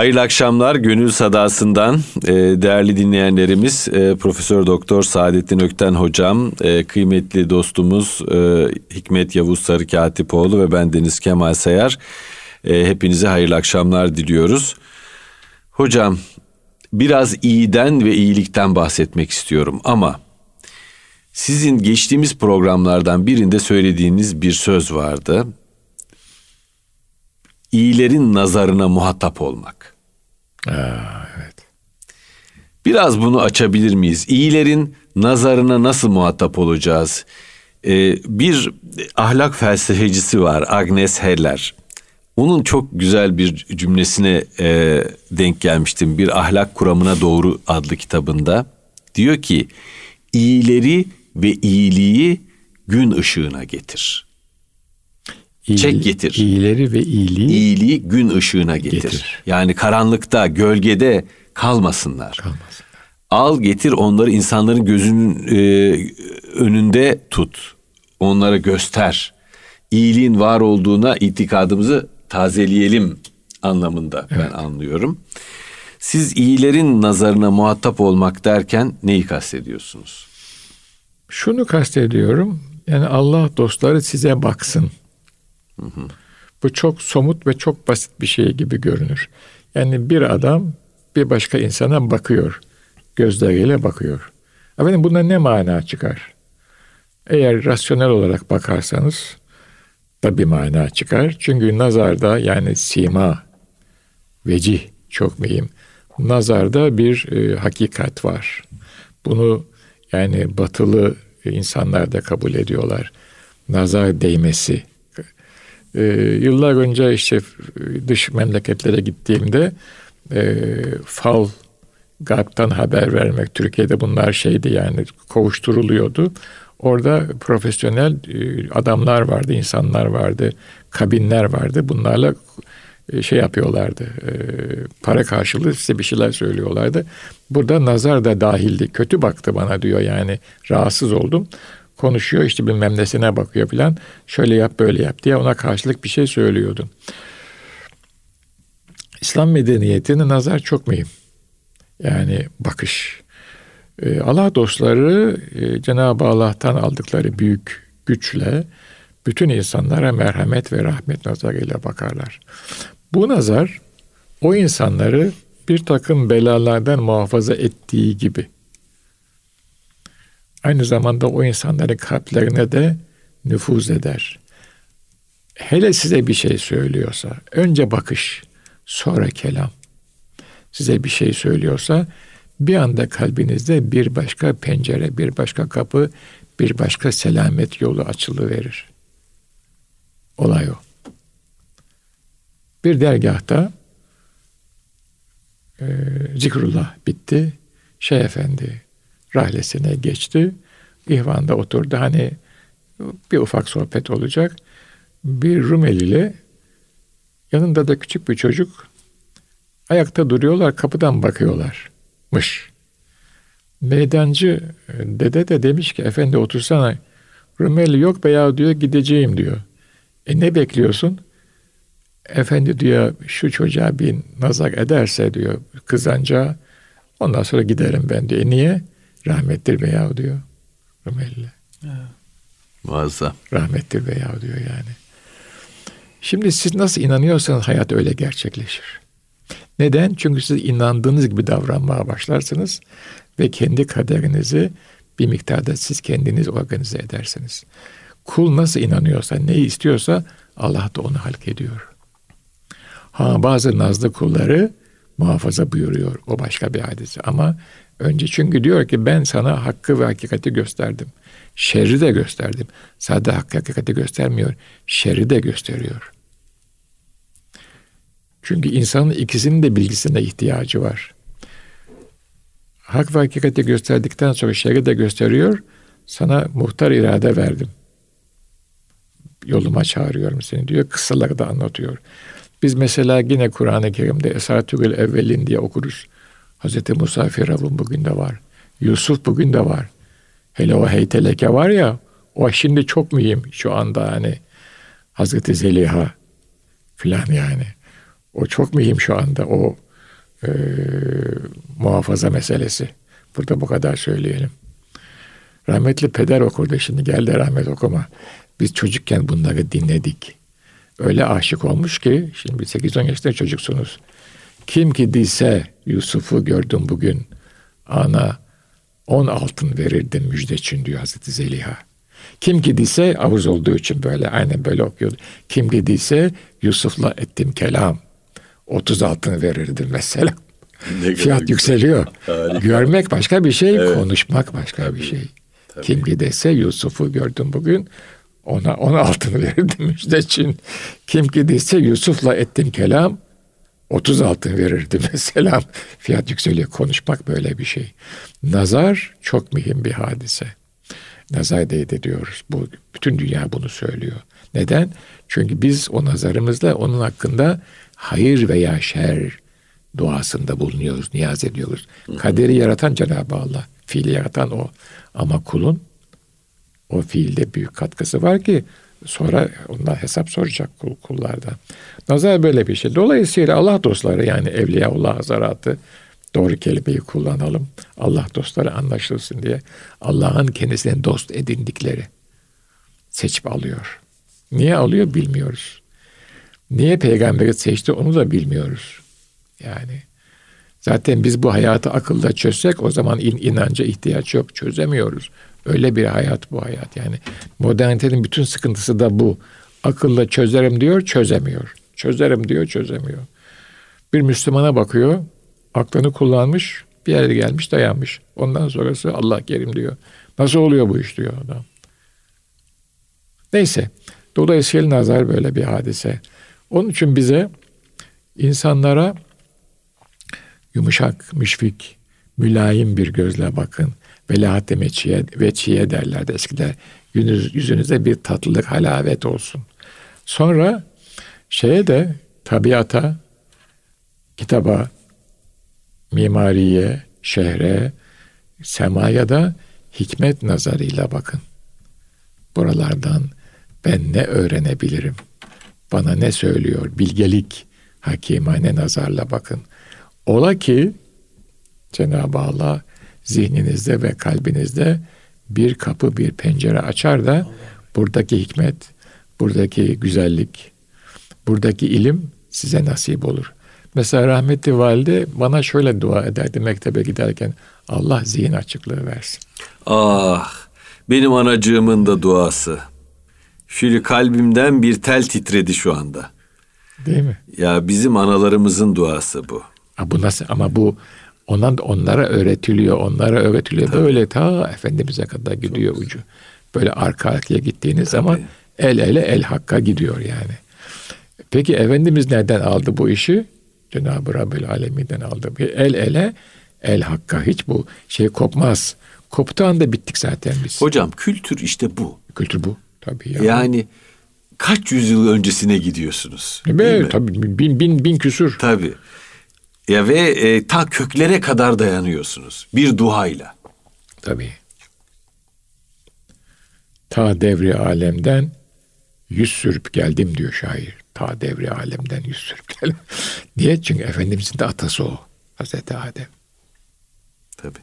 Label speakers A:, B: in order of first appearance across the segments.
A: Hayırlı akşamlar Gönül Sadası'ndan e, değerli dinleyenlerimiz e, Profesör Doktor Saadettin Ökten hocam, e, kıymetli dostumuz Hikmet Yavuz Sarı Katipoğlu ve ben Deniz Kemal Sayar. Hepinize hayırlı akşamlar diliyoruz. Hocam biraz iyiden ve iyilikten bahsetmek istiyorum ama sizin geçtiğimiz programlardan birinde söylediğiniz bir söz vardı iyilerin nazarına muhatap olmak.
B: Aa, evet.
A: Biraz bunu açabilir miyiz? İyilerin nazarına nasıl muhatap olacağız? Ee, bir ahlak felsefecisi var Agnes Heller. Onun çok güzel bir cümlesine e, denk gelmiştim. Bir ahlak kuramına doğru adlı kitabında. Diyor ki iyileri ve iyiliği gün ışığına getir. İyi, Çek getir.
B: İyileri ve iyiliği.
A: İyiliği gün ışığına getir. getir. Yani karanlıkta, gölgede kalmasınlar. Kalmasınlar. Al getir onları insanların gözünün e, önünde tut. Onlara göster. İyiliğin var olduğuna itikadımızı tazeleyelim anlamında evet. ben anlıyorum. Siz iyilerin nazarına muhatap olmak derken neyi kastediyorsunuz?
B: Şunu kastediyorum. Yani Allah dostları size baksın. Bu çok somut ve çok basit bir şey gibi görünür. Yani bir adam bir başka insana bakıyor. Gözleriyle bakıyor. Efendim bunda ne mana çıkar? Eğer rasyonel olarak bakarsanız da bir mana çıkar. Çünkü nazarda yani sima, vecih çok mühim. Nazarda bir e, hakikat var. Bunu yani batılı insanlar da kabul ediyorlar. Nazar değmesi, e, yıllar önce işte dış memleketlere gittiğimde e, fal Garp'tan haber vermek Türkiye'de bunlar şeydi yani kovuşturuluyordu. Orada profesyonel e, adamlar vardı, insanlar vardı, kabinler vardı. Bunlarla e, şey yapıyorlardı. E, para karşılığı size bir şeyler söylüyorlardı. Burada nazar da dahildi. Kötü baktı bana diyor yani. Rahatsız oldum konuşuyor işte bilmem nesine bakıyor filan. Şöyle yap böyle yap diye ona karşılık bir şey söylüyordu. İslam medeniyetinin nazar çok mühim. Yani bakış. Ee, Allah dostları e, Cenab-ı Allah'tan aldıkları büyük güçle bütün insanlara merhamet ve rahmet nazarıyla bakarlar. Bu nazar o insanları bir takım belalardan muhafaza ettiği gibi aynı zamanda o insanların kalplerine de nüfuz eder. Hele size bir şey söylüyorsa, önce bakış, sonra kelam. Size bir şey söylüyorsa, bir anda kalbinizde bir başka pencere, bir başka kapı, bir başka selamet yolu açılıverir. Olay o. Bir dergahta e, zikrullah bitti. Şeyh Efendi rahlesine geçti. İhvan'da oturdu. Hani bir ufak sohbet olacak. Bir Rumeli yanında da küçük bir çocuk ayakta duruyorlar, kapıdan bakıyorlarmış. Meydancı dede de demiş ki efendi otursana. Rumeli yok be diyor gideceğim diyor. E ne bekliyorsun? Efendi diyor şu çocuğa bir nazar ederse diyor kızanca ondan sonra giderim ben diyor. E niye? Rahmettir veya diyor Rumeli. Evet.
A: Muazzam.
B: Rahmettir veya diyor yani. Şimdi siz nasıl inanıyorsanız hayat öyle gerçekleşir. Neden? Çünkü siz inandığınız gibi davranmaya başlarsınız ve kendi kaderinizi bir miktarda siz kendiniz organize edersiniz. Kul nasıl inanıyorsa, neyi istiyorsa Allah da onu halk ediyor. Ha bazı nazlı kulları muhafaza buyuruyor. O başka bir hadise. Ama önce çünkü diyor ki ben sana hakkı ve hakikati gösterdim. Şerri de gösterdim. Sadece hakkı hakikati göstermiyor. Şerri de gösteriyor. Çünkü insanın ikisinin de bilgisine ihtiyacı var. Hak ve hakikati gösterdikten sonra şerri de gösteriyor. Sana muhtar irade verdim. Yoluma çağırıyorum seni diyor. Kıssaları da anlatıyor. Biz mesela yine Kur'an-ı Kerim'de Esatürül Evvelin diye okuruz. Hz. Musa Firavun bugün de var. Yusuf bugün de var. Hele o heyteleke var ya o şimdi çok mühim şu anda hani Hazreti Zeliha filan yani. O çok mühim şu anda. O e, muhafaza meselesi. Burada bu kadar söyleyelim. Rahmetli peder okurdu şimdi geldi rahmet okuma. Biz çocukken bunları dinledik. Öyle aşık olmuş ki şimdi 8-10 yaşında çocuksunuz. Kim ki dise Yusuf'u gördüm bugün ana on altın verirdim müjde için diyor Hazreti Zeliha. Kim gidiyse avuz olduğu için böyle aynen böyle okuyordu. Kim gidiyse Yusuf'la ettim kelam. 30 altın verirdim mesela. Fiyat yükseliyor. Harika. Görmek başka bir şey, evet. konuşmak başka Tabii. bir şey. Tabii. Kim gidese Yusuf'u gördüm bugün. Ona on altın verirdim müjde için. Kim gidiyse Yusuf'la ettim kelam. 30 altın verirdi mesela. Fiyat yükseliyor. Konuşmak böyle bir şey. Nazar çok mühim bir hadise. Nazar değdi diyoruz. Bu, bütün dünya bunu söylüyor. Neden? Çünkü biz o nazarımızla onun hakkında hayır veya şer duasında bulunuyoruz, niyaz ediyoruz. Kaderi yaratan Cenab-ı Allah. Fiili yaratan o. Ama kulun o fiilde büyük katkısı var ki Sonra ondan hesap soracak kul, kullardan. Nazar böyle bir şey. Dolayısıyla Allah dostları yani Evliyaullah Hazaratı doğru kelimeyi kullanalım. Allah dostları anlaşılsın diye Allah'ın kendisine dost edindikleri seçip alıyor. Niye alıyor bilmiyoruz. Niye peygamberi seçti onu da bilmiyoruz. Yani zaten biz bu hayatı akılda çözsek o zaman in, inanca ihtiyaç yok. Çözemiyoruz. Öyle bir hayat bu hayat yani. Modernitenin bütün sıkıntısı da bu. Akılla çözerim diyor, çözemiyor. Çözerim diyor, çözemiyor. Bir Müslümana bakıyor, aklını kullanmış, bir yere gelmiş, dayanmış. Ondan sonrası Allah kerim diyor. Nasıl oluyor bu iş diyor adam. Neyse. Dolayısıyla nazar böyle bir hadise. Onun için bize insanlara yumuşak, müşfik, mülayim bir gözle bakın. Velahat meçiye, veçiye derlerdi eskiden. Yüzünüz, yüzünüzde bir tatlılık, halavet olsun. Sonra şeye de tabiata, kitaba, mimariye, şehre, semaya da hikmet nazarıyla bakın. Buralardan ben ne öğrenebilirim? Bana ne söylüyor? Bilgelik, hakimane nazarla bakın. Ola ki Cenab-ı Allah zihninizde ve kalbinizde bir kapı, bir pencere açar da buradaki hikmet, buradaki güzellik, buradaki ilim size nasip olur. Mesela rahmetli valide bana şöyle dua ederdi mektebe giderken. Allah zihin açıklığı versin.
A: Ah benim anacığımın da duası. Şöyle kalbimden bir tel titredi şu anda.
B: Değil mi?
A: Ya bizim analarımızın duası bu.
B: Ha, bu nasıl ama bu Ondan onlara öğretiliyor, onlara öğretiliyor. Tabii. Böyle ta Efendimiz'e kadar gidiyor Çok ucu. Böyle arka arkaya gittiğiniz Tabii. zaman el ele el hakka gidiyor yani. Peki Efendimiz nereden aldı bu işi? Cenab-ı Rabbül Alemin'den aldı. El ele el hakka hiç bu şey kopmaz. Koptuğu anda bittik zaten biz.
A: Hocam kültür işte bu.
B: Kültür bu tabii.
A: Yani, yani kaç yüzyıl öncesine gidiyorsunuz?
B: Evet, tabii bin, bin, bin küsür.
A: Tabii. Ya ve e, ta köklere kadar dayanıyorsunuz bir duayla.
B: Tabii. Ta devri alemden yüz sürüp geldim diyor şair. Ta devri alemden yüz sürüp geldim. Niye? Çünkü Efendimizin de atası o. Hazreti Adem.
A: Tabii.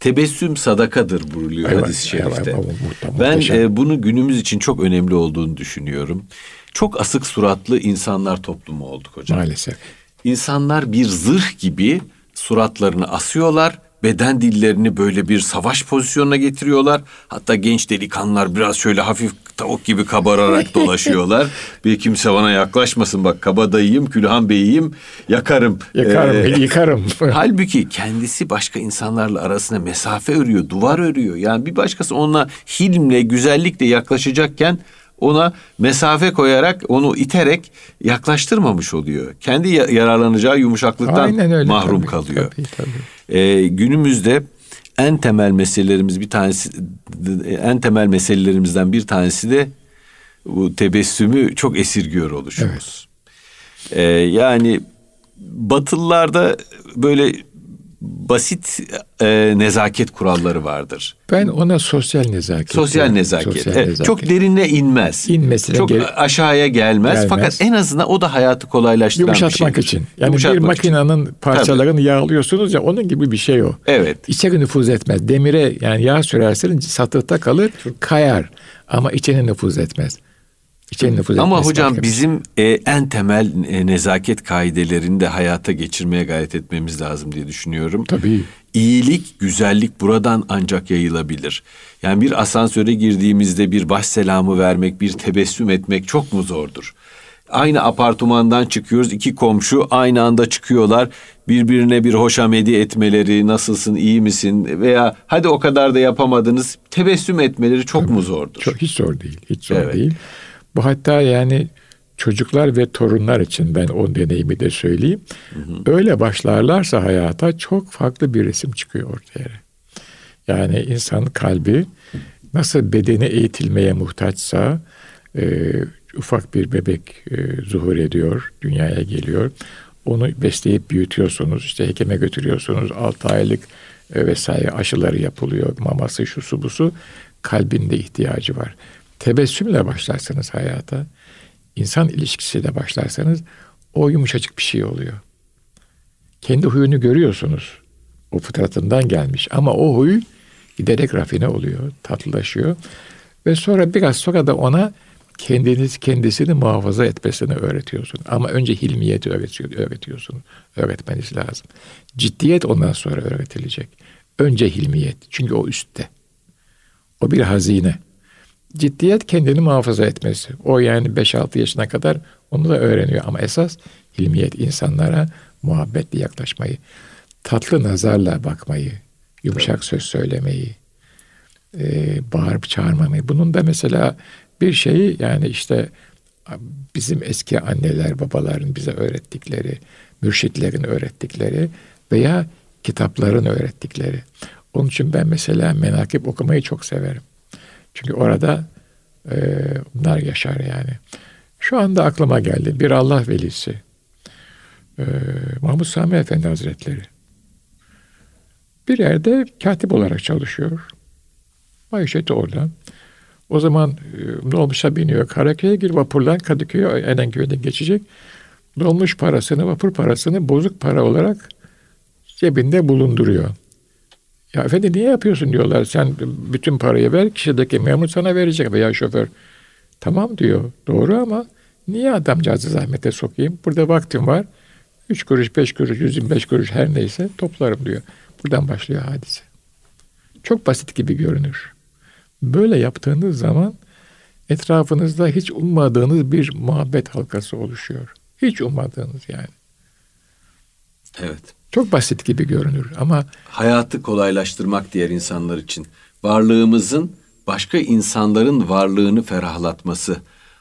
A: Tebessüm sadakadır buyuruyor evet, hadis-i şerifte. Evet, evet, ben e, bunu günümüz için çok önemli olduğunu düşünüyorum. Çok asık suratlı insanlar toplumu olduk hocam.
B: Maalesef.
A: İnsanlar bir zırh gibi suratlarını asıyorlar. Beden dillerini böyle bir savaş pozisyonuna getiriyorlar. Hatta genç delikanlılar biraz şöyle hafif tavuk gibi kabararak dolaşıyorlar. bir kimse bana yaklaşmasın bak kabadayıyım, Külhan Bey'iyim, yakarım.
B: Yakarım, ee, yıkarım.
A: halbuki kendisi başka insanlarla arasına mesafe örüyor, duvar örüyor. Yani bir başkası ona hilmle, güzellikle yaklaşacakken ona mesafe koyarak onu iterek yaklaştırmamış oluyor. Kendi yararlanacağı yumuşaklıktan öyle, mahrum tabii, kalıyor. Tabii, tabii. Ee, günümüzde en temel meselelerimiz bir tanesi en temel meselelerimizden bir tanesi de bu tebessümü çok esirgiyor oluşumuz. Evet. Ee, yani Batılılarda böyle basit e, nezaket kuralları vardır.
B: Ben ona sosyal nezaket.
A: Sosyal nezaket. Sosyal evet, nezaket. Çok derine inmez. İnmesine çok gel- aşağıya gelmez. gelmez. Fakat en azından o da hayatı kolaylaştıran
B: Yumuşatmak bir şeydir. için. Yani Yumuşatmak bir makinenin için. parçalarını Tabii. yağlıyorsunuz ya onun gibi bir şey o.
A: Evet.
B: İçeri nüfuz etmez. Demire yani yağ sürerseniz satıhta kalır, kayar ama içine nüfuz etmez.
A: İçeri nüfuz Ama hocam bizim e, en temel e, nezaket kaidelerini de hayata geçirmeye gayret etmemiz lazım diye düşünüyorum.
B: Tabii.
A: İyilik, güzellik buradan ancak yayılabilir. Yani bir asansöre girdiğimizde bir baş selamı vermek, bir tebessüm etmek çok mu zordur? Aynı apartmandan çıkıyoruz. iki komşu aynı anda çıkıyorlar. Birbirine bir hoşamedi etmeleri, nasılsın, iyi misin veya hadi o kadar da yapamadınız. Tebessüm etmeleri çok Tabii, mu zordur?
B: Çok hiç zor değil. Hiç zor evet. değil. Bu hatta yani çocuklar ve torunlar için ben o deneyimi de söyleyeyim. Hı hı. Öyle başlarlarsa hayata çok farklı bir resim çıkıyor ortaya. Yani insan kalbi nasıl bedeni eğitilmeye muhtaçsa e, ufak bir bebek e, zuhur ediyor, dünyaya geliyor. Onu besleyip büyütüyorsunuz, işte hekime götürüyorsunuz, 6 aylık e, vesaire aşıları yapılıyor, maması, şusu busu. Kalbinde ihtiyacı var. Tebessümle başlarsanız hayata, insan ilişkisiyle başlarsanız o yumuşacık bir şey oluyor. Kendi huyunu görüyorsunuz. O fıtratından gelmiş ama o huy giderek rafine oluyor, tatlılaşıyor. Ve sonra biraz sonra da ona kendiniz kendisini muhafaza etmesini öğretiyorsun. Ama önce hilmiyeti öğretiyor, öğretiyorsun. Öğretmeniz lazım. Ciddiyet ondan sonra öğretilecek. Önce hilmiyet. Çünkü o üstte. O bir hazine. Ciddiyet kendini muhafaza etmesi. O yani 5-6 yaşına kadar onu da öğreniyor. Ama esas hilmiyet insanlara muhabbetle yaklaşmayı, tatlı nazarla bakmayı, yumuşak söz söylemeyi, e, bağırıp çağırmamayı. Bunun da mesela bir şeyi yani işte bizim eski anneler babaların bize öğrettikleri, mürşitlerin öğrettikleri veya kitapların öğrettikleri. Onun için ben mesela menakip okumayı çok severim. Çünkü orada e, bunlar yaşar yani. Şu anda aklıma geldi bir Allah velisi. E, Mahmut Sami Efendi Hazretleri. Bir yerde katip olarak çalışıyor. Maişeti oradan. O zaman e, dolmuşa biniyor. Karaköy'e gir vapurdan Kadıköy'e Erenköy'den geçecek. Dolmuş parasını, vapur parasını bozuk para olarak cebinde bulunduruyor. Ya efendi niye yapıyorsun diyorlar. Sen bütün parayı ver, kişideki memur sana verecek veya şoför. Tamam diyor. Doğru ama niye adamcağızı zahmete sokayım? Burada vaktim var. Üç kuruş, beş kuruş, yüz yirmi beş kuruş her neyse toplarım diyor. Buradan başlıyor hadise. Çok basit gibi görünür. Böyle yaptığınız zaman etrafınızda hiç ummadığınız bir muhabbet halkası oluşuyor. Hiç ummadığınız yani.
A: Evet.
B: Çok basit gibi görünür ama
A: hayatı kolaylaştırmak diğer insanlar için varlığımızın başka insanların varlığını ferahlatması.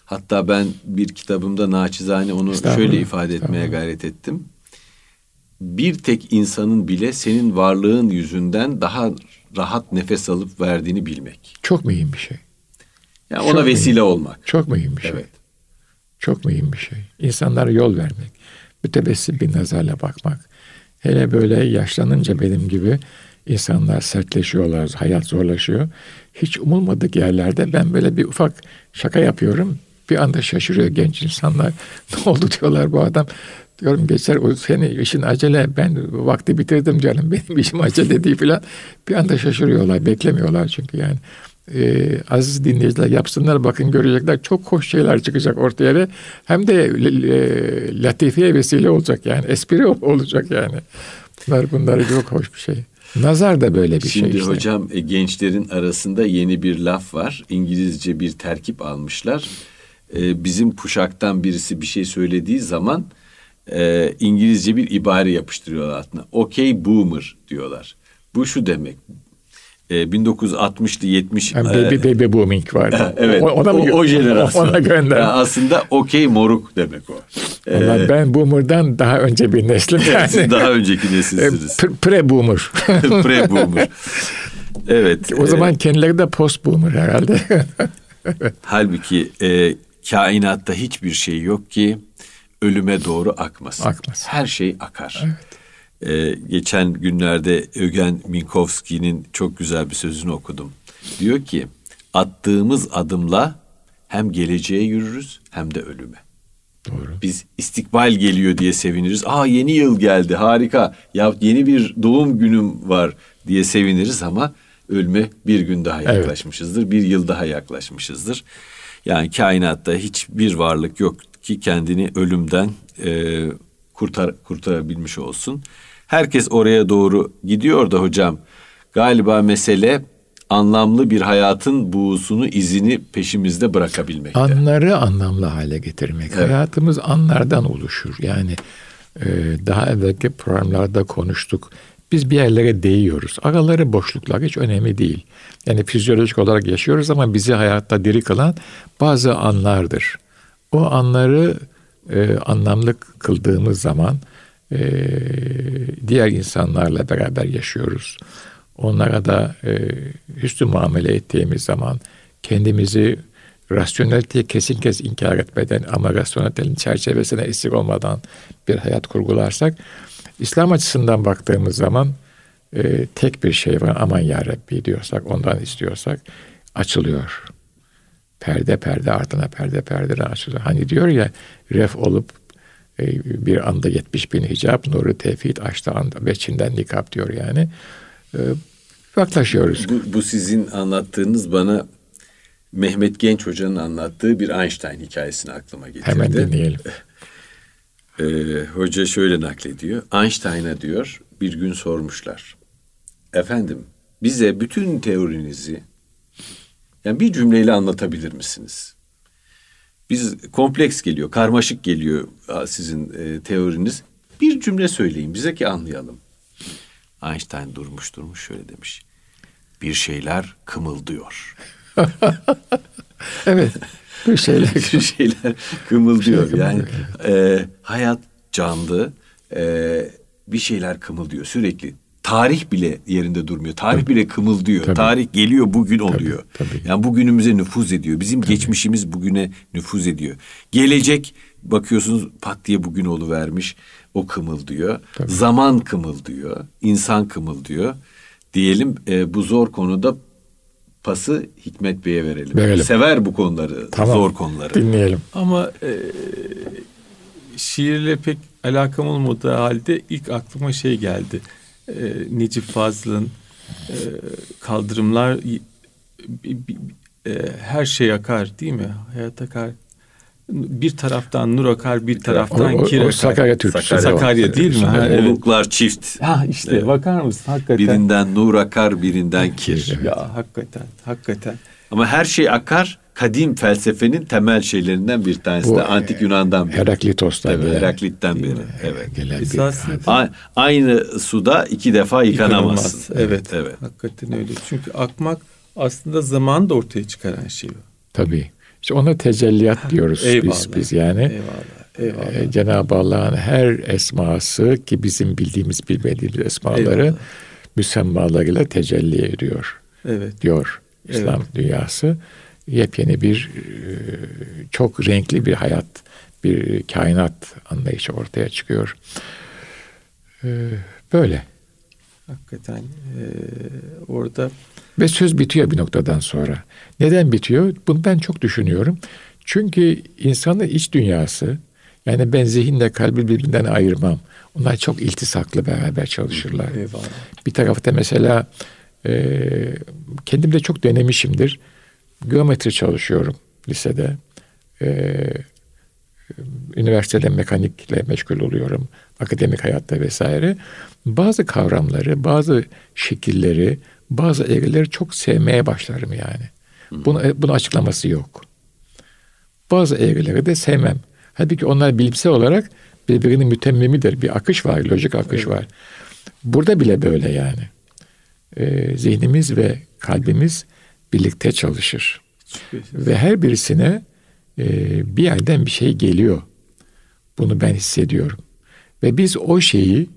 A: Hatta ben bir kitabımda naçizane onu şöyle ifade etmeye gayret ettim. Bir tek insanın bile senin varlığın yüzünden daha rahat nefes alıp verdiğini bilmek.
B: Çok mühim bir şey.
A: Yani ona Çok vesile
B: mühim.
A: olmak.
B: Çok mühim bir şey. Evet. Çok mühim bir şey. İnsanlara yol vermek. Mütebessim bir nazarla bakmak. Hele böyle yaşlanınca benim gibi insanlar sertleşiyorlar, hayat zorlaşıyor. Hiç umulmadık yerlerde ben böyle bir ufak şaka yapıyorum. Bir anda şaşırıyor genç insanlar. Ne oldu diyorlar bu adam. Diyorum geçer o senin işin acele ben vakti bitirdim canım benim işim acele değil filan. Bir anda şaşırıyorlar beklemiyorlar çünkü yani e, aziz dinleyiciler yapsınlar bakın görecekler çok hoş şeyler çıkacak ortaya ve hem de e, latifeye vesile olacak yani espri olacak yani. Bunlar bunlar çok hoş bir şey. Nazar da böyle bir
A: Şimdi
B: şey
A: işte. Şimdi hocam e, gençlerin arasında yeni bir laf var. İngilizce bir terkip almışlar. E, bizim kuşaktan birisi bir şey söylediği zaman e, İngilizce bir ibare yapıştırıyorlar altına. Okay boomer diyorlar. Bu şu demek. 1960'lı 70
B: yani baby, e, baby booming var.
A: evet. O, ona mı, o, o jenerasyon.
B: Ona gönder. Yani
A: aslında okey moruk demek o.
B: Ee, ben boomer'dan daha önce bir neslim yani.
A: daha önceki nesilsiniz.
B: Pre boomer.
A: Pre boomer. Evet.
B: O zaman kendileri de post boomer herhalde.
A: Halbuki e, kainatta hiçbir şey yok ki ölüme doğru akmasın.
B: Akmasın.
A: Her şey akar.
B: Evet.
A: Ee, geçen günlerde Ögen Minkowski'nin çok güzel bir sözünü okudum. Diyor ki attığımız adımla hem geleceğe yürürüz hem de ölüme. Doğru. Biz istikbal geliyor diye seviniriz. Aa yeni yıl geldi harika. Ya yeni bir doğum günüm var diye seviniriz ama ölme bir gün daha yaklaşmışızdır. Evet. Bir yıl daha yaklaşmışızdır. Yani kainatta hiçbir varlık yok ki kendini ölümden e, kurtar kurtarabilmiş olsun. Herkes oraya doğru gidiyor da hocam. Galiba mesele anlamlı bir hayatın buğusunu, izini peşimizde bırakabilmek.
B: Anları anlamlı hale getirmek. Evet. Hayatımız anlardan oluşur. Yani e, daha evvelki programlarda konuştuk. Biz bir yerlere değiyoruz. Araları boşluklar hiç önemli değil. Yani fizyolojik olarak yaşıyoruz ama bizi hayatta diri kılan bazı anlardır. O anları e, anlamlı kıldığımız zaman e, diğer insanlarla beraber yaşıyoruz. Onlara da e, hüsnü muamele ettiğimiz zaman kendimizi rasyoneliteye kesin kes inkar etmeden ama rasyonelitenin çerçevesine esir olmadan bir hayat kurgularsak İslam açısından baktığımız zaman e, tek bir şey var aman ya Rabbi diyorsak ondan istiyorsak açılıyor. Perde perde ardına perde perde açılıyor. Hani diyor ya ref olup bir anda 70 bin hicap nuru tevhid açtı anda beçinden nikap diyor yani. E, yaklaşıyoruz.
A: Bu, bu sizin anlattığınız bana Mehmet Genç Hoca'nın anlattığı bir Einstein hikayesini aklıma getirdi.
B: Hemen dinleyelim.
A: Ee, hoca şöyle naklediyor. Einstein'a diyor bir gün sormuşlar. Efendim bize bütün teorinizi yani bir cümleyle anlatabilir misiniz? Biz kompleks geliyor, karmaşık geliyor sizin e, teoriniz. Bir cümle söyleyin bize ki anlayalım. Einstein durmuş durmuş şöyle demiş. Bir şeyler kımıldıyor.
B: evet. Bir şeyler,
A: bir şeyler kımıldıyor. Şey yani e, hayat canlı. E, bir şeyler kımıldıyor sürekli. Tarih bile yerinde durmuyor. Tarih tabii. bile kımıldıyor. Tabii. Tarih geliyor bugün oluyor. Tabii, tabii. Yani bugünümüze nüfuz ediyor. Bizim tabii. geçmişimiz bugüne nüfuz ediyor. Gelecek bakıyorsunuz pat diye bugün olu vermiş. O kımıldıyor. Tabii. Zaman kımıldıyor. insan kımıldıyor. Diyelim e, bu zor konuda pası Hikmet Bey'e verelim. verelim. Sever bu konuları, tamam. zor konuları.
B: Dinleyelim.
C: Ama e, şiirle pek alakam olmadığı halde ilk aklıma şey geldi. E, Necip Fazıl'ın e, kaldırımlar e, her şey akar değil mi? Hayat akar. Bir taraftan nur akar, bir taraftan o, o, kir akar. O
B: Sakarya Türkçesi.
C: Sakarya, Sakarya değil mi? Ha,
A: evet. Oluklar çift.
C: Ha işte evet. bakar mısın? Hakikaten.
A: Birinden nur akar, birinden kir.
C: Evet. Ya hakikaten, hakikaten.
A: Ama her şey akar, kadim felsefenin temel şeylerinden bir tanesi Bu, de antik Yunan'dan beri.
B: Heraklitos'tan
A: beri. Heraklit'ten beri. Evet. Gelen bir aynı suda iki defa yıkanamazsın.
C: Evet, evet. evet. Hakikaten öyle. Çünkü akmak aslında zaman da ortaya çıkaran şey.
B: Tabii. İşte ona tecelliyat diyoruz eyvallah, biz biz yani. Eyvallah. Eyvallah. Ee, Cenab-ı Allah'ın her esması ki bizim bildiğimiz bilmediğimiz esmaları eyvallah. müsemmalarıyla tecelli ediyor. Evet. Diyor İslam evet. dünyası yepyeni bir e, çok renkli bir hayat, bir kainat anlayışı ortaya çıkıyor. E, böyle.
C: Hakikaten e, orada
B: ve söz bitiyor bir noktadan sonra. Neden bitiyor? Bunu ben çok düşünüyorum. Çünkü insanın iç dünyası yani ben zihinle kalbi birbirinden ayırmam. Onlar çok iltisaklı beraber çalışırlar. Eyvallah. Bir tarafta mesela e, kendim de çok denemişimdir geometri çalışıyorum lisede. Ee, üniversitede mekanikle meşgul oluyorum. Akademik hayatta vesaire. Bazı kavramları, bazı şekilleri, bazı eğrileri çok sevmeye başlarım yani. Bunu, bunun açıklaması yok. Bazı eğrileri de sevmem. Halbuki onlar bilimsel olarak birbirinin mütemmimidir. Bir akış var, lojik akış var. Burada bile böyle yani. Ee, zihnimiz ve kalbimiz birlikte çalışır. Ve her birisine e, bir yerden bir şey geliyor. Bunu ben hissediyorum. Ve biz o şeyi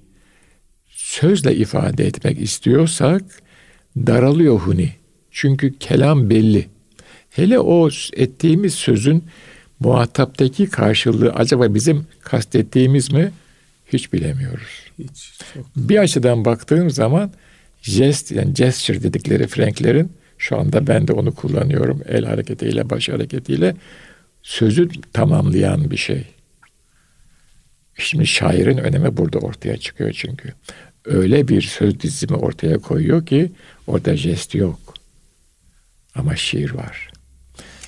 B: sözle ifade etmek istiyorsak daralıyor huni. Çünkü kelam belli. Hele o ettiğimiz sözün muhataptaki karşılığı acaba bizim kastettiğimiz mi? Hiç bilemiyoruz.
C: Hiç. Çok.
B: Bir açıdan baktığım zaman jest yani gesture dedikleri Franklerin şu anda ben de onu kullanıyorum el hareketiyle baş hareketiyle sözü tamamlayan bir şey. Şimdi şairin önemi burada ortaya çıkıyor çünkü. Öyle bir söz dizimi ortaya koyuyor ki orada jest yok. Ama şiir var.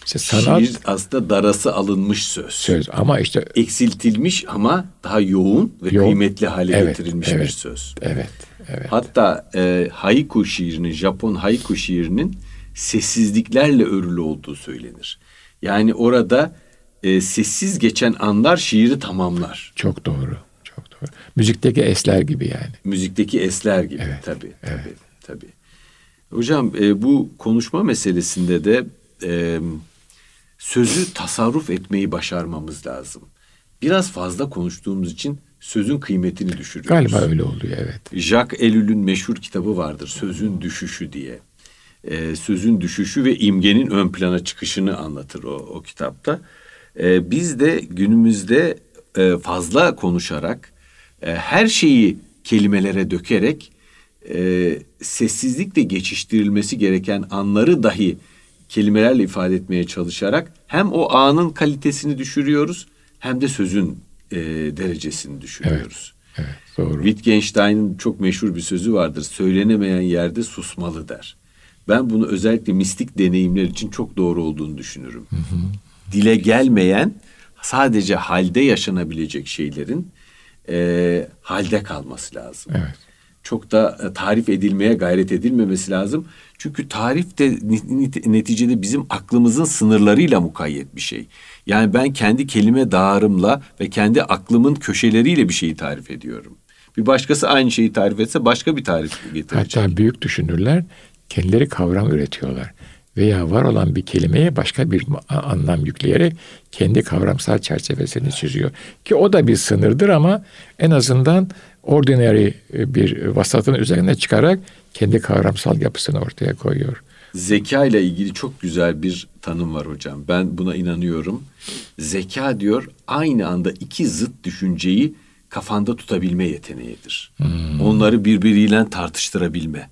A: İşte sanat şiir aslında darası alınmış söz.
B: Söz ama işte
A: eksiltilmiş ama daha yoğun ve yoğun, kıymetli hale evet, getirilmiş
B: evet,
A: bir söz.
B: Evet, evet.
A: Hatta e, haiku şiirinin, Japon haiku şiirinin sessizliklerle örülü olduğu söylenir. Yani orada e, sessiz geçen anlar şiiri tamamlar.
B: Çok doğru. Çok doğru. Müzikteki esler gibi yani.
A: Müzikteki esler gibi evet, tabii, evet. tabii, tabii. Hocam e, bu konuşma meselesinde de e, sözü tasarruf etmeyi başarmamız lazım. Biraz fazla konuştuğumuz için sözün kıymetini düşürüyoruz.
B: Galiba öyle oluyor evet.
A: Jacques Ellul'ün meşhur kitabı vardır Sözün Düşüşü diye. Ee, sözün düşüşü ve imgenin ön plana çıkışını anlatır o, o kitapta. Ee, biz de günümüzde e, fazla konuşarak e, her şeyi kelimelere dökerek e, sessizlikle geçiştirilmesi gereken anları dahi kelimelerle ifade etmeye çalışarak hem o anın kalitesini düşürüyoruz hem de sözün e, derecesini düşürüyoruz.
B: Evet, evet doğru.
A: Wittgenstein'in çok meşhur bir sözü vardır. Söylenemeyen yerde susmalı der. Ben bunu özellikle mistik deneyimler için çok doğru olduğunu düşünürüm. Hı hı. Dile gelmeyen sadece halde yaşanabilecek şeylerin e, halde kalması lazım.
B: Evet
A: çok da e, tarif edilmeye gayret edilmemesi lazım. Çünkü tarif de neticede bizim aklımızın sınırlarıyla mukayyet bir şey. Yani ben kendi kelime dağarımla ve kendi aklımın köşeleriyle bir şeyi tarif ediyorum. Bir başkası aynı şeyi tarif etse başka bir tarif getirecek.
B: Hatta büyük düşünürler kendileri kavram üretiyorlar. Veya var olan bir kelimeye başka bir anlam yükleyerek kendi kavramsal çerçevesini çiziyor. Ki o da bir sınırdır ama en azından ordinary e, bir vasatın üzerine çıkarak kendi kavramsal yapısını ortaya koyuyor.
A: Zeka ile ilgili çok güzel bir tanım var hocam. Ben buna inanıyorum. Zeka diyor aynı anda iki zıt düşünceyi kafanda tutabilme yeteneğidir. Hmm. Onları birbiriyle tartıştırabilme.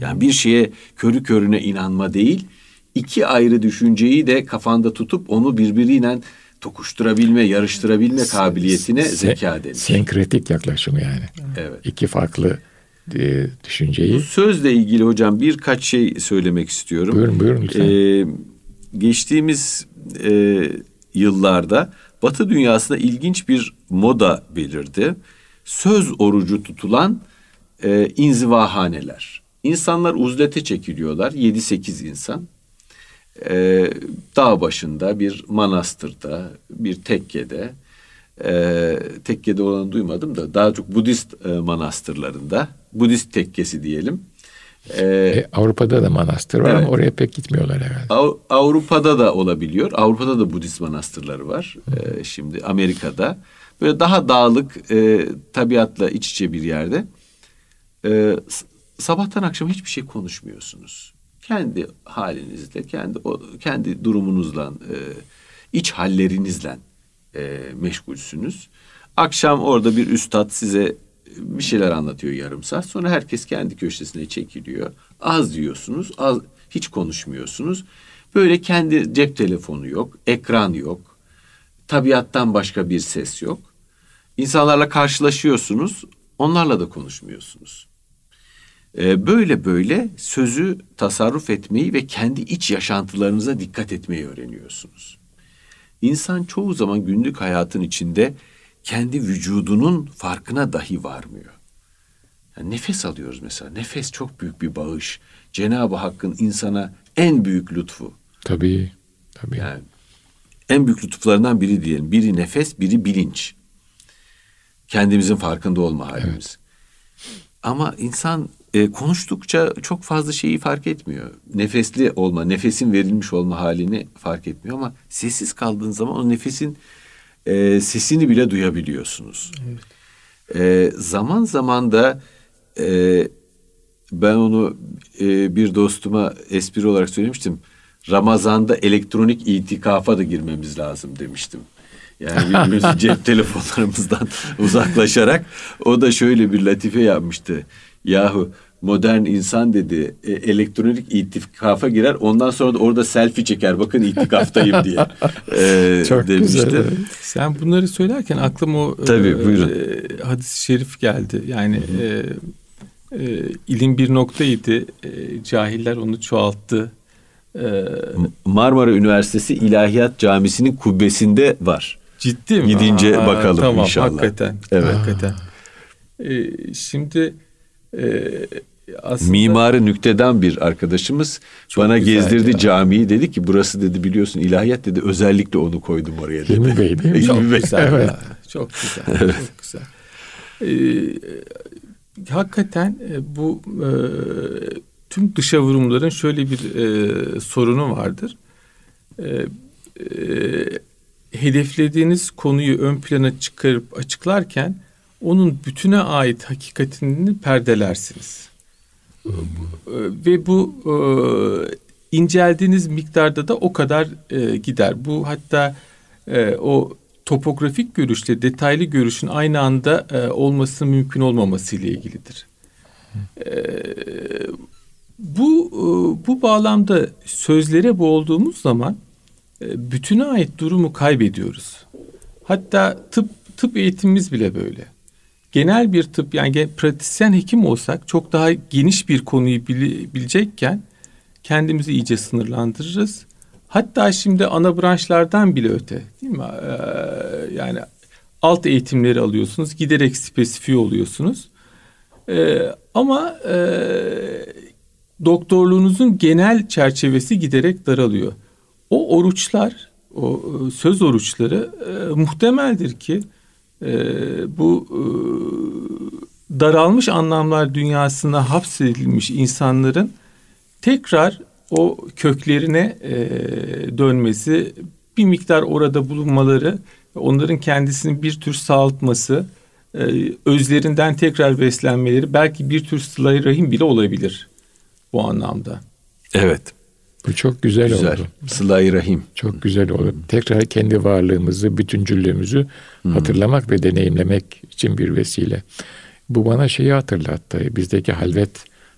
A: Yani bir şeye körü körüne inanma değil, iki ayrı düşünceyi de kafanda tutup onu birbiriyle tokuşturabilme, yarıştırabilme kabiliyetine Se- zeka denir.
B: Senkretik yaklaşım yani.
A: Evet.
B: İki farklı e, düşünceyi. Bu
A: sözle ilgili hocam birkaç şey söylemek istiyorum.
B: Buyurun buyurun lütfen.
A: Ee, geçtiğimiz e, yıllarda Batı dünyasında ilginç bir moda belirdi. Söz orucu tutulan e, inzivahaneler. İnsanlar uzlete çekiliyorlar. 7-8 insan e, dağ başında bir manastırda, bir tekkede, e, tekkede olanı duymadım da daha çok Budist e, manastırlarında, Budist tekkesi diyelim.
B: E, e, Avrupa'da da manastır var evet. ama oraya pek gitmiyorlar herhalde.
A: Av, Avrupa'da da olabiliyor. Avrupa'da da Budist manastırları var. E, şimdi Amerika'da. Böyle daha dağlık, e, tabiatla iç içe bir yerde. E, sabahtan akşama hiçbir şey konuşmuyorsunuz kendi halinizle, kendi o, kendi durumunuzla, e, iç hallerinizle e, meşgulsünüz. Akşam orada bir üstad size bir şeyler anlatıyor yarım saat. Sonra herkes kendi köşesine çekiliyor. Az diyorsunuz, az hiç konuşmuyorsunuz. Böyle kendi cep telefonu yok, ekran yok. Tabiattan başka bir ses yok. İnsanlarla karşılaşıyorsunuz, onlarla da konuşmuyorsunuz. Ee, böyle böyle sözü tasarruf etmeyi ve kendi iç yaşantılarınıza dikkat etmeyi öğreniyorsunuz. İnsan çoğu zaman günlük hayatın içinde kendi vücudunun farkına dahi varmıyor. Yani nefes alıyoruz mesela. Nefes çok büyük bir bağış. Cenab-ı Hakk'ın insana en büyük lütfu.
B: Tabii. Tabii.
A: Yani en büyük lütuflarından biri diyelim. Biri nefes, biri bilinç. Kendimizin farkında olma halimiz. Evet. Ama insan e, konuştukça çok fazla şeyi fark etmiyor. Nefesli olma, nefesin verilmiş olma halini fark etmiyor ama sessiz kaldığın zaman o nefesin e, sesini bile duyabiliyorsunuz. Evet. E, zaman zaman da e, ben onu e, bir dostuma espri olarak söylemiştim. Ramazan'da elektronik itikafa da girmemiz lazım demiştim. Yani birbirimizi cep telefonlarımızdan uzaklaşarak o da şöyle bir latife yapmıştı. Yahu modern insan dedi e, elektronik itikafa girer ondan sonra da orada selfie çeker bakın itikaftayım diye e,
B: Çok
A: demişti.
B: güzel.
C: Sen bunları söylerken aklıma o
A: Tabii,
C: e,
A: buyurun.
C: e, hadis-i şerif geldi. Yani e, e, ilim bir noktaydı. E, cahiller onu çoğalttı. E,
A: Marmara Üniversitesi İlahiyat Camisi'nin kubbesinde var.
C: ciddi mi?
A: Gidince bakalım
C: tamam,
A: inşallah.
C: Hakikaten.
A: Evet.
C: Hakikaten. E, şimdi e, aslında
A: Mimarı nükteden bir arkadaşımız
C: Çok
A: bana gezdirdi
C: ya.
A: camiyi dedi ki burası dedi biliyorsun ilahiyat dedi özellikle onu koydum oraya dedi.
B: Hilmi Bey değil mi?
C: Çok güzel.
B: Evet.
C: ya, Çok güzel. Çok güzel. Ee, hakikaten e, bu e, tüm dışa vurumların şöyle bir e, sorunu vardır. E, e, hedeflediğiniz konuyu ön plana çıkarıp açıklarken onun bütüne ait hakikatini perdelersiniz. E, Ve bu e, inceldiğiniz miktarda da o kadar e, gider. Bu hatta e, o topografik görüşle detaylı görüşün aynı anda e, olmasının mümkün olmaması ile ilgilidir. E, bu e, bu bağlamda sözlere boğulduğumuz zaman e, bütüne ait durumu kaybediyoruz. Hatta tıp tıp eğitimimiz bile böyle. Genel bir tıp yani pratisyen hekim olsak çok daha geniş bir konuyu bili- bilecekken kendimizi iyice sınırlandırırız. Hatta şimdi ana branşlardan bile öte değil mi? Ee, yani alt eğitimleri alıyorsunuz giderek spesifiye oluyorsunuz. Ee, ama e, doktorluğunuzun genel çerçevesi giderek daralıyor. O oruçlar, o e, söz oruçları e, muhtemeldir ki e, bu e, daralmış anlamlar dünyasına hapsedilmiş insanların tekrar o köklerine e, dönmesi, bir miktar orada bulunmaları, onların kendisini bir tür sağaltması, e, özlerinden tekrar beslenmeleri belki bir tür sıla rahim bile olabilir bu anlamda.
A: Evet.
B: Bu çok güzel,
A: Güzel.
B: oldu.
A: Sıla-i Rahim.
B: Çok güzel oldu. Tekrar kendi varlığımızı, bütüncüllüğümüzü hatırlamak ve deneyimlemek için bir vesile. Bu bana şeyi hatırlattı. Bizdeki halvet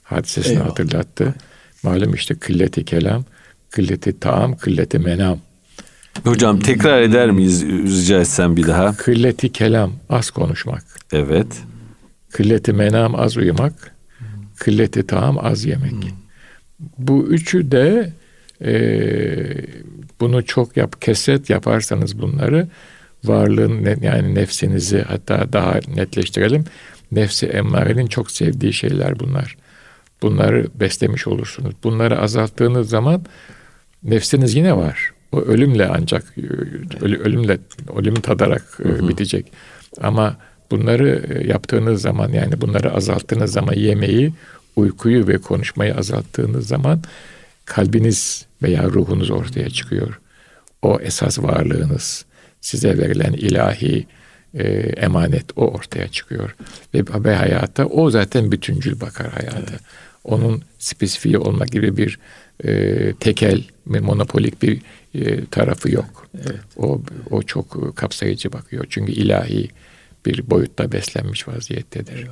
B: hadisesini
C: Eyvallah.
B: hatırlattı. Malum işte kılleti kelam, kılleti taam, kılleti menam.
A: Hocam tekrar eder miyiz rica etsem bir daha?
B: Kılleti kelam, az konuşmak.
A: Evet.
B: Kılleti menam, az uyumak. Kılleti taam, az yemek. Bu üçü de e, bunu çok yap, kesret yaparsanız bunları varlığın yani nefsinizi hatta daha netleştirelim. Nefsi emmarenin çok sevdiği şeyler bunlar. Bunları beslemiş olursunuz. Bunları azalttığınız zaman nefsiniz yine var. O ölümle ancak ölü- ölümle ölümü tadarak e, bitecek. Ama bunları e, yaptığınız zaman yani bunları azalttığınız zaman yemeği, uykuyu ve konuşmayı azalttığınız zaman kalbiniz veya ruhunuz ortaya çıkıyor. O esas varlığınız, size verilen ilahi e, emanet o ortaya çıkıyor. Ve, ve hayata o zaten bütüncül bakar hayata. Onun spesifiği olmak gibi bir e, tekel, monopolik bir e, tarafı yok. O o çok kapsayıcı bakıyor. Çünkü ilahi bir boyutta beslenmiş vaziyettedir.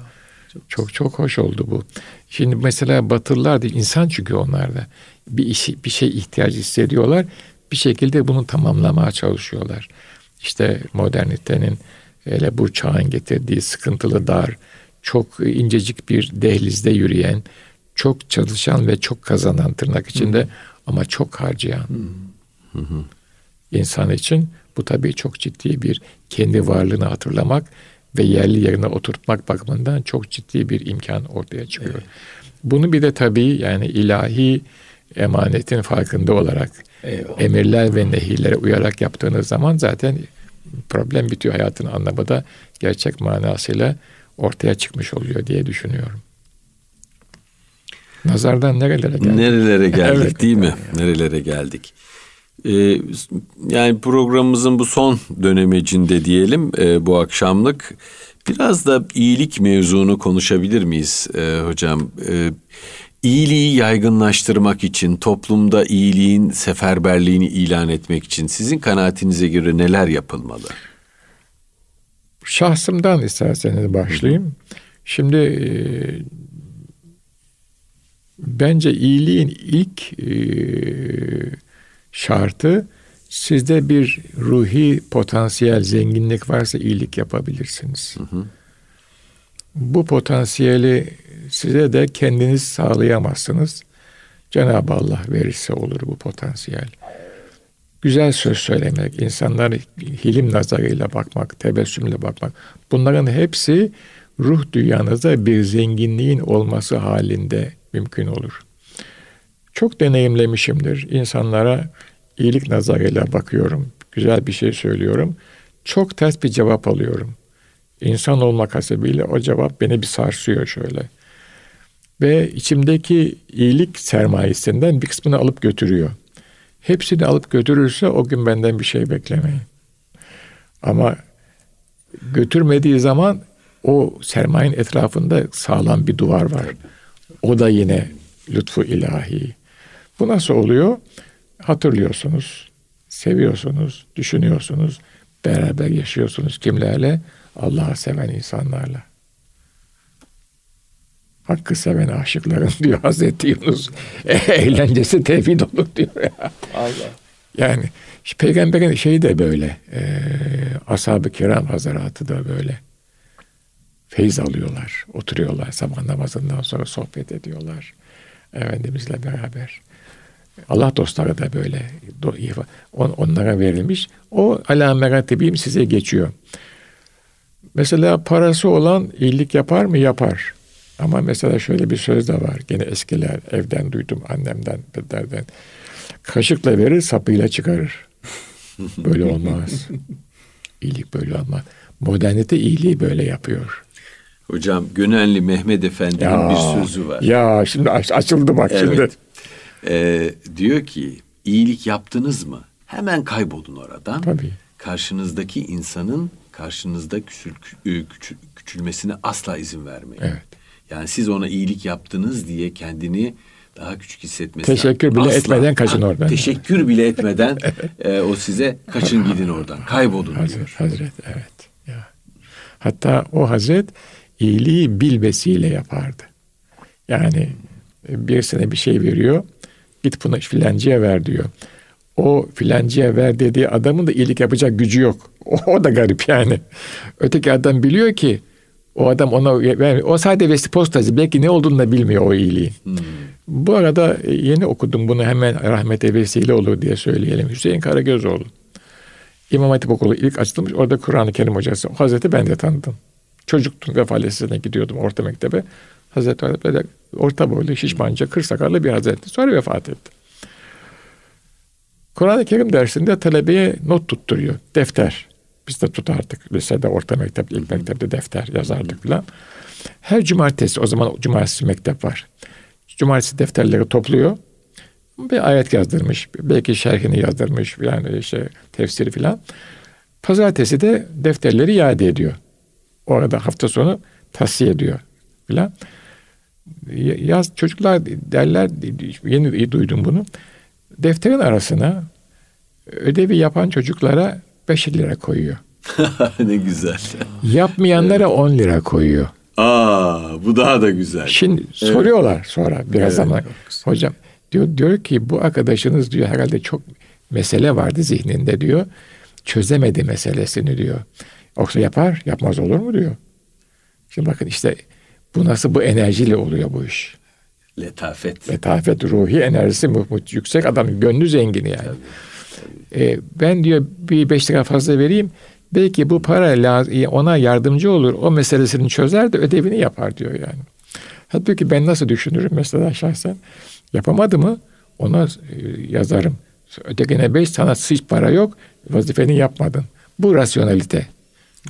B: Çok çok hoş oldu bu. Şimdi mesela Batılılar da insan çünkü onlar da bir işi bir şey ihtiyacı hissediyorlar. Bir şekilde bunu tamamlamaya çalışıyorlar. İşte modernitenin hele bu çağın getirdiği sıkıntılı dar, çok incecik bir dehlizde yürüyen, çok çalışan ve çok kazanan tırnak içinde ama çok harcayan insan için bu tabii çok ciddi bir kendi varlığını hatırlamak ve yerli yerine oturtmak bakımından çok ciddi bir imkan ortaya çıkıyor. Bunu bir de tabii yani ilahi emanetin farkında olarak
C: Eyvallah.
B: emirler ve nehirlere uyarak yaptığınız zaman zaten problem bitiyor hayatın anlamı da gerçek manasıyla ortaya çıkmış oluyor diye düşünüyorum. Nazardan nerelere geldik?
A: Nerelere geldik
B: Evet.
A: değil mi? Nerelere geldik? Ee, yani programımızın bu son dönemecinde diyelim e, bu akşamlık biraz da iyilik mevzunu konuşabilir miyiz e, hocam? E, iyiliği yaygınlaştırmak için, toplumda iyiliğin seferberliğini ilan etmek için sizin kanaatinize göre neler yapılmalı?
B: Şahsımdan isterseniz başlayayım. Şimdi e, bence iyiliğin ilk e, şartı sizde bir ruhi potansiyel zenginlik varsa iyilik yapabilirsiniz. Hı hı. Bu potansiyeli size de kendiniz sağlayamazsınız. Cenab-ı Allah verirse olur bu potansiyel. Güzel söz söylemek, insanlara hilim nazarıyla bakmak, tebessümle bakmak. Bunların hepsi ruh dünyanızda bir zenginliğin olması halinde mümkün olur. Çok deneyimlemişimdir. İnsanlara iyilik nazarıyla bakıyorum. Güzel bir şey söylüyorum. Çok ters bir cevap alıyorum. İnsan olmak hasebiyle o cevap beni bir sarsıyor şöyle. Ve içimdeki iyilik sermayesinden bir kısmını alıp götürüyor. Hepsini alıp götürürse o gün benden bir şey beklemeyin. Ama götürmediği zaman o sermayenin etrafında sağlam bir duvar var. O da yine lütfu ilahi. Bu nasıl oluyor? Hatırlıyorsunuz, seviyorsunuz, düşünüyorsunuz, beraber yaşıyorsunuz kimlerle? Allah'ı seven insanlarla. Hakkı seven aşıkların diyor Hazreti Yunus. Eğlencesi tevhid olur diyor ya. Allah. Yani peygamberin şeyi de böyle. E, ashab-ı kiram hazaratı da böyle. Feyz alıyorlar. Oturuyorlar. Sabah namazından sonra sohbet ediyorlar. Efendimizle beraber. Allah dostları da böyle onlara verilmiş. O ala meratibim size geçiyor. Mesela parası olan iyilik yapar mı? Yapar. Ama mesela şöyle bir söz de var. Gene eskiler evden duydum annemden, pederden. Kaşıkla verir, sapıyla çıkarır. Böyle olmaz. İyilik böyle olmaz. Modernite iyiliği böyle yapıyor.
A: Hocam Gönenli Mehmet Efendi'nin ya, bir sözü var.
B: Ya şimdi açıldı bak evet. şimdi.
A: Ee, diyor ki iyilik yaptınız mı hemen kaybolun oradan.
B: Tabii.
A: Karşınızdaki insanın karşınızda küçül, küçül, küçülmesine asla izin vermeyin.
B: Evet.
A: Yani siz ona iyilik yaptınız diye kendini daha küçük hissetmesi.
B: Teşekkür bile asla, etmeden kaçın oradan.
A: Teşekkür bile etmeden e, o size kaçın gidin oradan. Kaybolun
B: Hazret, diyor. Hazret evet. Ya. Hatta o Hazret iyiliği bilmesiyle yapardı. Yani bir sene bir şey veriyor. Git bunu filancıya ver diyor. O filancıya ver dediği adamın da iyilik yapacak gücü yok. O, o da garip yani. Öteki adam biliyor ki o adam ona yani o sadece vesti postacı belki ne olduğunu da bilmiyor o iyiliğin. Hmm. Bu arada e, yeni okudum bunu hemen rahmete vesile olur diye söyleyelim. Hüseyin Karagözoğlu. İmam Hatip Okulu ilk açılmış. Orada Kur'an-ı Kerim hocası. O Hazreti ben de tanıdım. Çocuktum Vefa Lisesi'ne gidiyordum orta mektebe. Hazreti böyle orta boylu, şişmanca, kır sakallı bir hazreti. Sonra vefat etti. Kur'an-ı Kerim dersinde talebeye not tutturuyor. Defter. Biz de tutardık. Lisede, orta mektepte, ilk mektepte defter yazardık falan. Her cumartesi, o zaman cumartesi mektep var. Cumartesi defterleri topluyor. Bir ayet yazdırmış. Belki şerhini yazdırmış. Yani işte tefsiri falan. Pazartesi de defterleri iade ediyor. Orada hafta sonu tavsiye ediyor filan. Yaz çocuklar derler yeni duydum bunu. Defterin arasına ödevi yapan çocuklara 5 lira koyuyor.
A: ne güzel.
B: Yapmayanlara evet. 10 lira koyuyor.
A: Aa, bu daha da güzel.
B: Şimdi evet. soruyorlar sonra biraz evet, zaman. Hocam diyor diyor ki bu arkadaşınız diyor herhalde çok mesele vardı zihninde diyor. Çözemedi meselesini diyor. Yoksa yapar, yapmaz olur mu diyor. Şimdi bakın işte bu nasıl bu enerjiyle oluyor bu iş.
A: Letafet.
B: Letafet, ruhi enerjisi mu, mu, yüksek adam, gönlü zengin yani. Tabii. E, ben diyor bir beş lira fazla vereyim. Belki bu para ona yardımcı olur. O meselesini çözer de ödevini yapar diyor yani. Halbuki ben nasıl düşünürüm mesela şahsen. Yapamadı mı ona e, yazarım. Ötekine beş sana hiç para yok vazifeni yapmadın. Bu rasyonalite.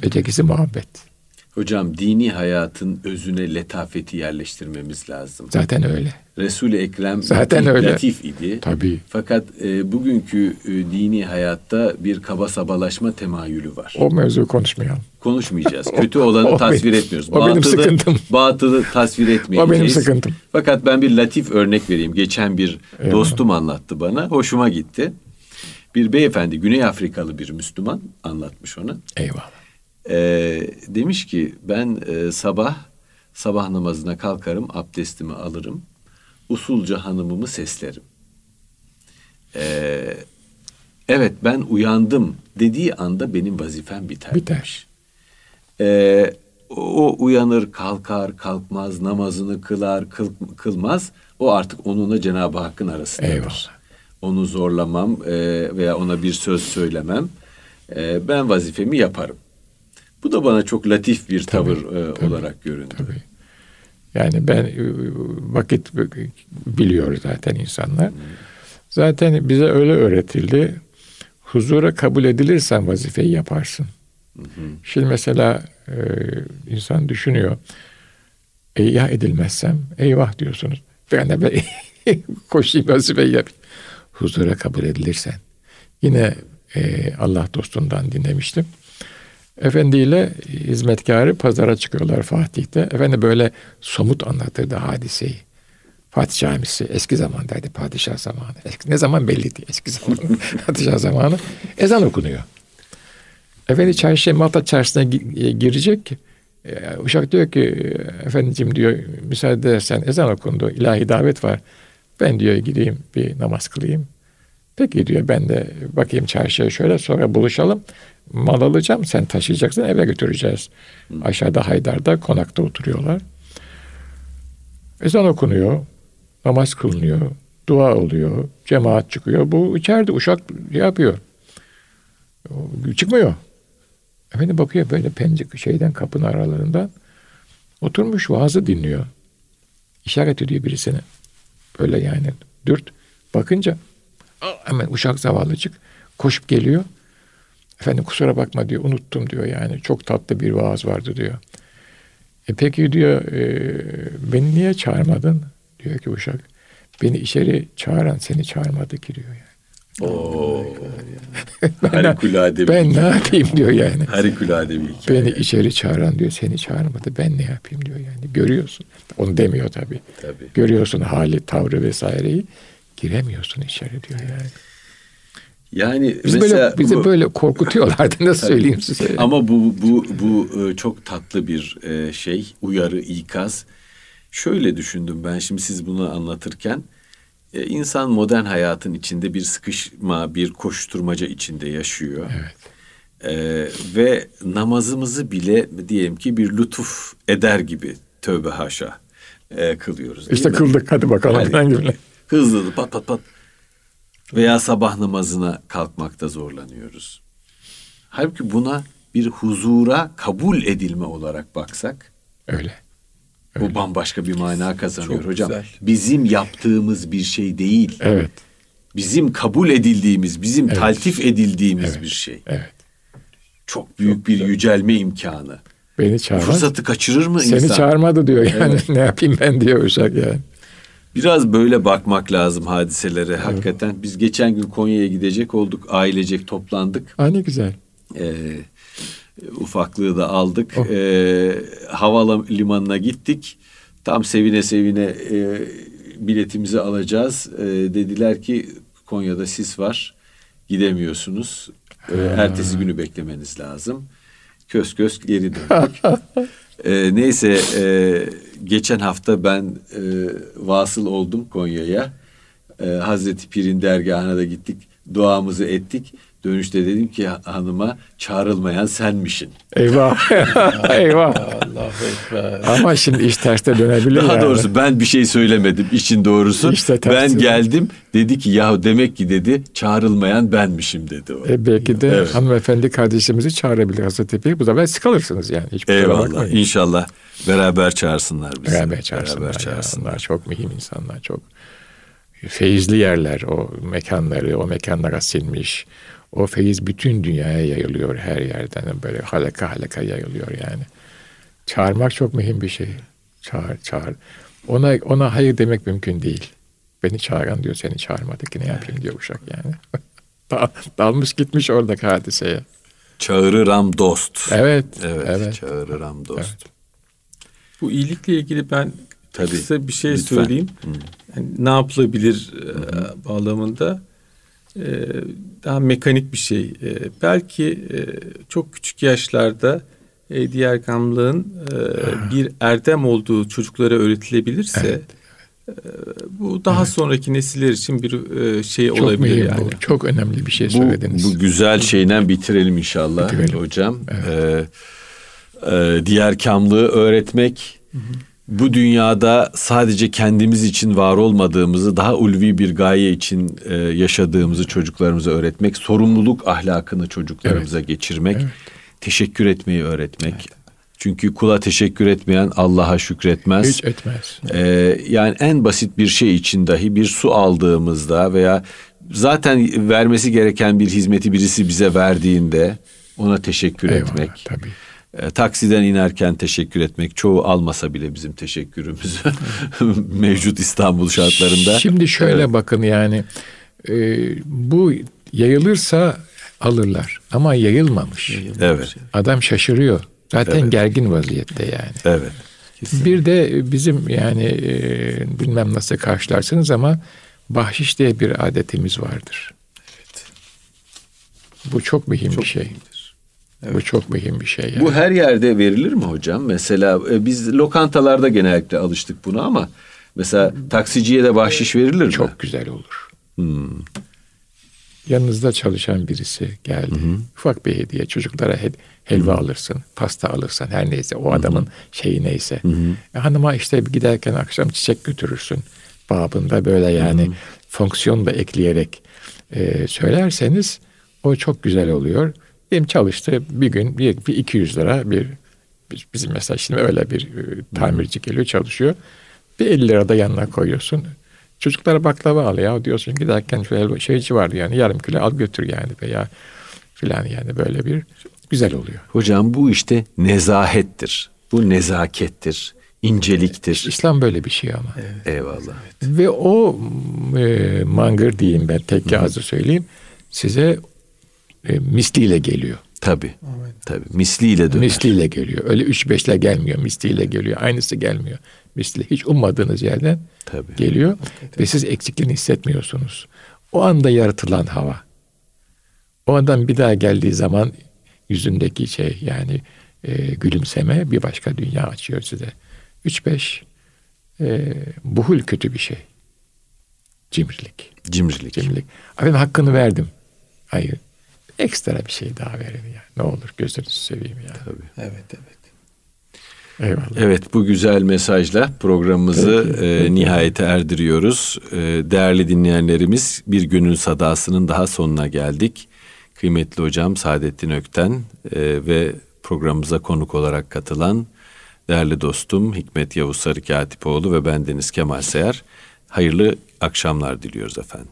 B: Ötekisi muhabbet.
A: Hocam dini hayatın özüne letafeti yerleştirmemiz lazım.
B: Zaten öyle.
A: Resul-i Ekrem
B: Zaten
A: latif,
B: öyle.
A: latif idi.
B: Tabii.
A: Fakat e, bugünkü e, dini hayatta bir kaba sabalaşma temayülü var.
B: O mevzu konuşmayalım.
A: Konuşmayacağız. Kötü olanı
B: o
A: tasvir
B: benim-
A: etmiyoruz.
B: o benim sıkıntım.
A: Batılı tasvir etmeyeceğiz.
B: O benim sıkıntım.
A: Fakat ben bir latif örnek vereyim. Geçen bir
B: Eyvallah.
A: dostum anlattı bana. Hoşuma gitti. Bir beyefendi Güney Afrikalı bir Müslüman anlatmış ona.
B: Eyvallah.
A: Ee, demiş ki ben e, sabah sabah namazına kalkarım, abdestimi alırım. Usulca hanımımı seslerim. Ee, evet ben uyandım dediği anda benim vazifem biter.
B: Biter.
A: Ee, o uyanır, kalkar, kalkmaz, namazını kılar, kıl, kılmaz. O artık onunla Cenab-ı Hakk'ın arasındadır.
B: Eyvallah.
A: Onu zorlamam e, veya ona bir söz söylemem. E, ben vazifemi yaparım. Bu da bana çok latif bir
B: Tabii,
A: tavır e,
B: tabii,
A: olarak göründü.
B: Tabii. Yani ben e, vakit biliyor zaten insanlar. Zaten bize öyle öğretildi. Huzura kabul edilirsen vazifeyi yaparsın. Şimdi mesela e, insan düşünüyor. E, ya edilmezsem eyvah diyorsunuz. Ben de ben koşayım vazifeyi yapayım. Huzura kabul edilirsen. Yine e, Allah dostundan dinlemiştim. Efendiyle hizmetkarı pazara çıkıyorlar Fatih'te. Efendi böyle somut anlatırdı hadiseyi. Fatih Camisi eski zamandaydı padişah zamanı. Eski, ne zaman belli değil eski zaman padişah zamanı. Ezan okunuyor. Efendi çarşıya Malta çarşısına e, girecek. E, Uşak diyor ki efendicim diyor müsaade edersen ezan okundu ilahi davet var. Ben diyor gideyim bir namaz kılayım. Peki diyor ben de bakayım çarşıya şöyle sonra buluşalım. Mal alacağım sen taşıyacaksın eve götüreceğiz. Aşağıda Haydar'da konakta oturuyorlar. Ezan okunuyor. Namaz kılınıyor. Dua oluyor. Cemaat çıkıyor. Bu içeride uşak yapıyor. O Çıkmıyor. Efendim bakıyor böyle pencere şeyden kapının aralarından oturmuş vaazı dinliyor. İşaret ediyor birisine. Böyle yani dürt. Bakınca hemen uşak zavallıcık koşup geliyor. Efendim kusura bakma diyor unuttum diyor yani çok tatlı bir vaaz vardı diyor. E peki diyor e, beni niye çağırmadın? Diyor ki uşak beni içeri çağıran seni çağırmadı ki diyor yani.
A: Oo. Harikulade bir
B: Ben ne yapayım diyor yani.
A: Harikulade bir hikaye.
B: Beni içeri çağıran diyor seni çağırmadı ben ne yapayım diyor yani. Görüyorsun. Onu demiyor tabii.
A: Tabii.
B: Görüyorsun hali, tavrı vesaireyi. Giremiyorsun içeri diyor yani.
A: Yani
B: Bizi
A: mesela
B: böyle, bizi
A: bu-
B: böyle korkutuyorlardı nasıl
A: Tabii.
B: söyleyeyim size.
A: Ama bu bu bu e, çok tatlı bir e, şey, uyarı, ikaz. Şöyle düşündüm ben şimdi siz bunu anlatırken. E, insan modern hayatın içinde bir sıkışma, bir koşturmaca içinde yaşıyor.
B: Evet.
A: E, ve namazımızı bile diyelim ki bir lütuf eder gibi tövbe haşa e, kılıyoruz.
B: İşte
A: mi?
B: kıldık hadi bakalım
A: Hadi. Hızlı pat pat pat. Veya sabah namazına kalkmakta zorlanıyoruz. Halbuki buna bir huzura kabul edilme olarak baksak
B: Öyle.
A: bu bambaşka bir mana kazanıyor
C: Çok
A: hocam.
C: güzel.
A: Bizim yaptığımız bir şey değil.
B: Evet.
A: Bizim kabul edildiğimiz, bizim
B: Evet.
A: taltif edildiğimiz
B: Evet.
A: bir şey.
B: Evet.
A: Çok büyük bir yücelme imkanı.
B: Beni çağırmaz.
A: Fırsatı kaçırır mı
B: Seni
A: insan?
B: çağırmadı diyor yani.
A: Evet.
B: ne yapayım ben diyor uşak yani.
A: Biraz böyle bakmak lazım hadiselere. Hakikaten biz geçen gün Konya'ya gidecek olduk. Ailecek toplandık.
B: Aa ne güzel.
A: e, ufaklığı da aldık.
B: Oh.
A: E, havalimanına gittik. Tam sevine sevine e, biletimizi alacağız. E, dediler ki Konya'da sis var. Gidemiyorsunuz. E, ertesi günü beklemeniz lazım. Kös kös geri döndük. E, neyse e, geçen hafta ben e, vasıl oldum Konya'ya. E, Hazreti Pir'in dergahına da gittik. Duamızı ettik. Dönüşte dedim ki hanıma çağrılmayan senmişin.
B: Eyvah. Eyvah.
C: Allahu Ekber.
B: Ama şimdi iş terste dönebilir
A: Daha
B: yani.
A: doğrusu ben bir şey söylemedim için doğrusu.
B: İşte
A: ben geldim dedi ki ya demek ki dedi çağrılmayan benmişim dedi o.
B: E belki de
A: Evet.
B: hanımefendi kardeşimizi çağırabilir Hazreti Pir. Bu sefer siz kalırsınız yani. Hiç kusura
A: Eyvallah. İnşallah beraber çağırsınlar bizi.
B: Beraber çağırsınlar.
A: Beraber
B: ya.
A: çağırsınlar.
B: Onlar çok mühim insanlar. Çok feyizli yerler. O mekanları o mekanlara silmiş. O feyiz bütün dünyaya yayılıyor her yerden. Böyle halaka halaka yayılıyor yani. Çağırmak çok mühim bir şey. Çağır, çağır. Ona ona hayır demek mümkün değil. Beni çağıran diyor seni çağırmadı ki ne yapayım diyor uşak yani. Dalmış gitmiş orada hadiseye.
A: Çağırıram dost.
B: Evet.
A: Evet,
B: evet.
A: çağırıram dost. Evet.
C: Bu iyilikle ilgili ben Tabii, kısa bir şey lütfen. söyleyeyim. Yani ne yapılabilir Hı-hı. E, bağlamında e, daha mekanik bir şey. E, belki çok küçük yaşlarda diğer gamlığın bir erdem olduğu çocuklara öğretilebilirse evet. Bu daha evet. sonraki nesiller için bir şey çok olabilir mühim yani.
B: Bu. Çok önemli bir şey söylediniz.
A: Bu, bu güzel şeyden bitirelim inşallah bitirelim. hocam. Evet. Ee, e, diğer kamlığı öğretmek hı hı. bu dünyada sadece kendimiz için var olmadığımızı daha ulvi bir gaye için e, yaşadığımızı çocuklarımıza öğretmek, sorumluluk ahlakını çocuklarımıza evet. geçirmek, evet. teşekkür etmeyi öğretmek. Evet çünkü kula teşekkür etmeyen Allah'a şükretmez.
B: Hiç etmez.
A: Ee, yani en basit bir şey için dahi bir su aldığımızda veya zaten vermesi gereken bir hizmeti birisi bize verdiğinde ona teşekkür Eyvallah, etmek. Tabii. E, taksiden inerken teşekkür etmek çoğu almasa bile bizim teşekkürümüzü mevcut İstanbul şartlarında.
B: Şimdi şöyle evet. bakın yani e, bu yayılırsa alırlar ama yayılmamış.
A: Yayılmamış. Evet.
B: Adam şaşırıyor. Zaten evet. gergin vaziyette yani.
A: Evet.
B: Kesinlikle. Bir de bizim yani e, bilmem nasıl karşılarsınız ama bahşiş diye bir adetimiz vardır. Evet. Bu çok mühim çok bir şey. Evet. Bu çok mühim bir şey. Yani.
A: Bu her yerde verilir mi hocam? Mesela e, biz lokantalarda genellikle alıştık bunu ama mesela taksiciye de bahşiş verilir mi?
B: Çok güzel olur. Hmm. Yanınızda çalışan birisi geldi. Hı hı. Ufak bir hediye çocuklara he, helva hı hı. alırsın, pasta alırsın her neyse o adamın hı hı. şeyi neyse. Hı hı. E, hanıma işte giderken akşam çiçek götürürsün babında böyle yani hı hı. fonksiyon da ekleyerek e, söylerseniz o çok güzel oluyor. Benim çalıştı bir gün bir, bir 200 lira bir bizim mesela şimdi öyle bir e, tamirci geliyor çalışıyor. Bir 50 lira da yanına koyuyorsun. Çocuklara baklava al ya diyorsun giderken şöyle şeyci vardı yani yarım kilo al götür yani veya filan yani böyle bir güzel oluyor.
A: Hocam bu işte nezahettir. Bu nezakettir. inceliktir.
B: İslam böyle bir şey ama.
A: Evet. Eyvallah. Evet.
B: Ve o e, mangır diyeyim ben tek ağzı söyleyeyim. Size e, misliyle geliyor.
A: Tabi. Tabi. Misliyle döner.
B: Misliyle geliyor. Öyle üç beşle gelmiyor. Misliyle geliyor. Aynısı gelmiyor. Misli. Hiç ummadığınız yerden Tabii. geliyor. Hakikaten. Ve siz eksikliğini hissetmiyorsunuz. O anda yaratılan hava. O andan bir daha geldiği zaman yüzündeki şey yani e, gülümseme bir başka dünya açıyor size. Üç beş e, buhul kötü bir şey. Cimrilik.
A: Cimrilik.
B: Cimrilik. Efendim hakkını verdim. Hayır ekstra bir şey daha verin yani. Ne olur gözünüzü seveyim yani.
A: Tabii.
C: Evet evet.
A: Eyvallah. Evet bu güzel mesajla programımızı e, nihayete erdiriyoruz. E, değerli dinleyenlerimiz bir günün sadasının daha sonuna geldik. Kıymetli hocam Saadettin Ökten e, ve programımıza konuk olarak katılan değerli dostum Hikmet Yavuz Sarı Katipoğlu ve ben Deniz Kemal Seyar. Hayırlı akşamlar diliyoruz efendim.